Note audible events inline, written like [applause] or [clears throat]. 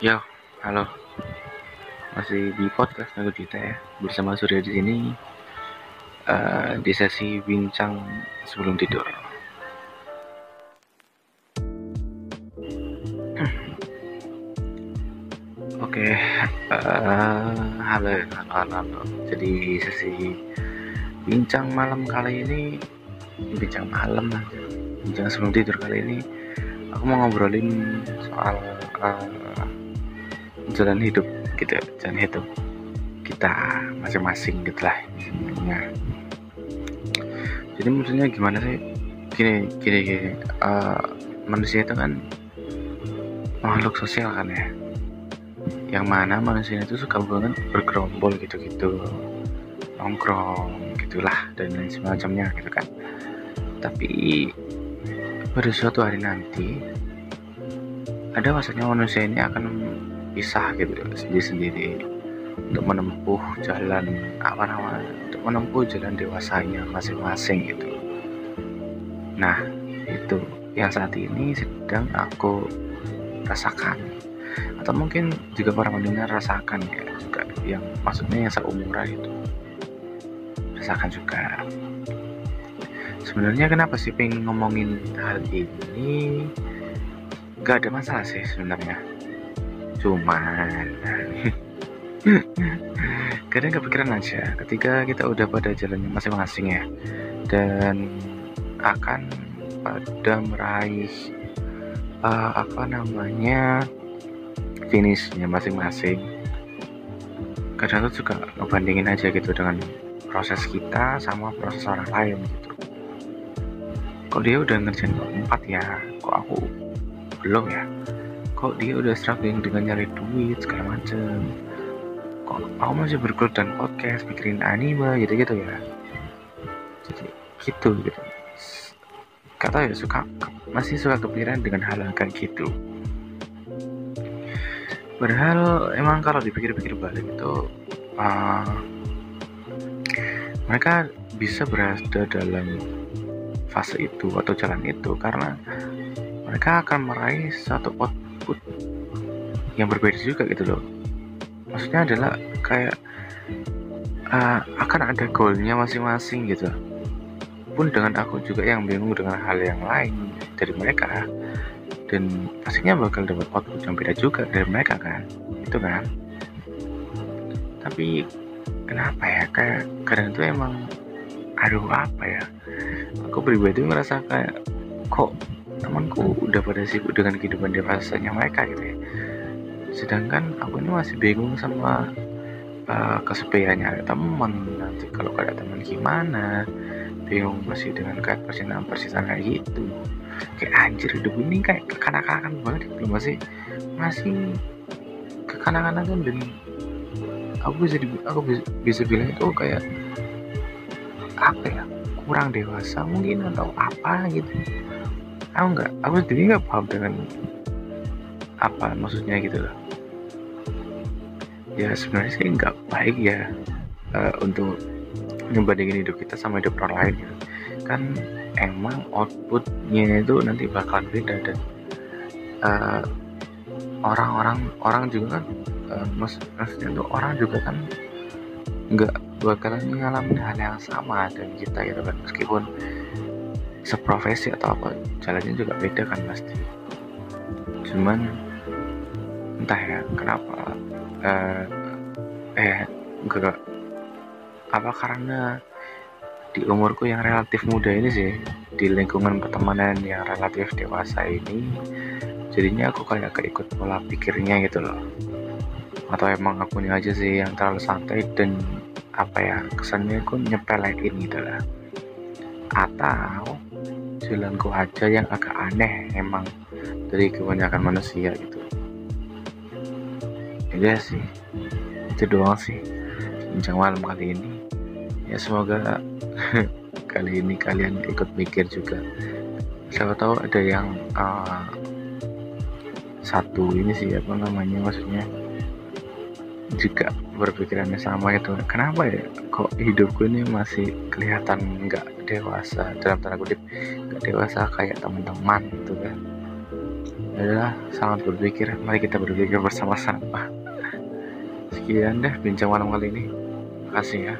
Yo, halo. Masih di podcast Nago Cita ya, bersama Surya di sini uh, di sesi bincang sebelum tidur. [clears throat] Oke, okay, uh, halo, halo, halo, halo. Jadi sesi bincang malam kali ini, bincang malam bincang sebelum tidur kali ini, aku mau ngobrolin soal uh, jalan hidup gitu jalan hidup kita masing-masing gitulah sebenarnya. Jadi maksudnya gimana sih? Gini gini gini. Uh, manusia itu kan makhluk sosial kan ya? Yang mana manusia itu suka banget bergerombol gitu-gitu nongkrong gitulah dan lain semacamnya gitu kan. Tapi pada suatu hari nanti ada masanya manusia ini akan pisah gitu sendiri-sendiri untuk menempuh jalan apa namanya untuk menempuh jalan dewasanya masing-masing gitu. Nah itu yang saat ini sedang aku rasakan. Atau mungkin juga para pendengar rasakan ya juga yang maksudnya yang seumuran itu. Rasakan juga. Sebenarnya kenapa sih pengen ngomongin hal ini? Gak ada masalah sih sebenarnya cuman. [laughs] Kadang kepikiran aja ketika kita udah pada jalannya masing-masing ya. Dan akan pada meraih uh, apa namanya finishnya masing-masing. Kadang tuh juga ngebandingin aja gitu dengan proses kita sama proses orang lain gitu. Kok dia udah ngerjain empat ya? Kok aku belum ya kok dia udah struggling dengan nyari duit segala macem. Kok aku masih bergelut dan podcast mikirin anime gitu gitu ya. Jadi gitu gitu. Kata ya suka masih suka kepikiran dengan hal-hal kayak gitu. Padahal emang kalau dipikir-pikir balik itu uh, mereka bisa berada dalam fase itu atau jalan itu karena mereka akan meraih satu output output yang berbeda juga gitu loh. Maksudnya adalah kayak uh, akan ada goalnya masing-masing gitu. Pun dengan aku juga yang bingung dengan hal yang lain dari mereka. Dan pastinya bakal dapat output yang beda juga dari mereka kan. Itu kan? Tapi kenapa ya? Kayak kadang itu emang aduh apa ya? Aku pribadi merasa kayak kok temanku udah pada sibuk dengan kehidupan dewasanya mereka gitu ya. Sedangkan aku ini masih bingung sama uh, kesepiannya. Teman nanti kalau ada teman gimana? Bingung masih dengan kayak percintaan percintaan kayak gitu. Kayak anjir hidup ini kayak kekanak-kanakan banget gitu masih masih kekanak-kanakan dan aku bisa aku bisa, bisa bilang itu kayak apa ya kurang dewasa mungkin atau apa gitu aku nggak aku sendiri nggak paham dengan apa maksudnya gitu loh ya sebenarnya sih nggak baik ya uh, untuk ngebandingin hidup kita sama hidup orang lain ya. kan emang outputnya itu nanti bakal beda dan uh, orang-orang orang juga kan uh, maksudnya tuh orang juga kan nggak bakalan mengalami hal yang sama dan kita gitu kan meskipun seprofesi atau apa jalannya juga beda kan pasti. Cuman entah ya kenapa uh, eh enggak apa karena di umurku yang relatif muda ini sih di lingkungan pertemanan yang relatif dewasa ini jadinya aku kayak keikut pola pikirnya gitu loh. Atau emang aku ini aja sih yang terlalu santai dan apa ya kesannya aku nyepelein gitu lah. Atau jalanku aja yang agak aneh emang dari kebanyakan manusia gitu. Ya sih itu doang sih bincang malam kali ini. Ya semoga [laughs] kali ini kalian ikut mikir juga. Siapa tahu ada yang uh, satu ini sih apa namanya maksudnya? Juga berpikirannya sama itu kenapa ya? Kok hidupku ini masih kelihatan nggak dewasa dalam tanda kutip nggak dewasa kayak teman-teman gitu kan? Adalah sangat berpikir. Mari kita berpikir bersama-sama. Sekian deh bincang malam kali ini. Makasih ya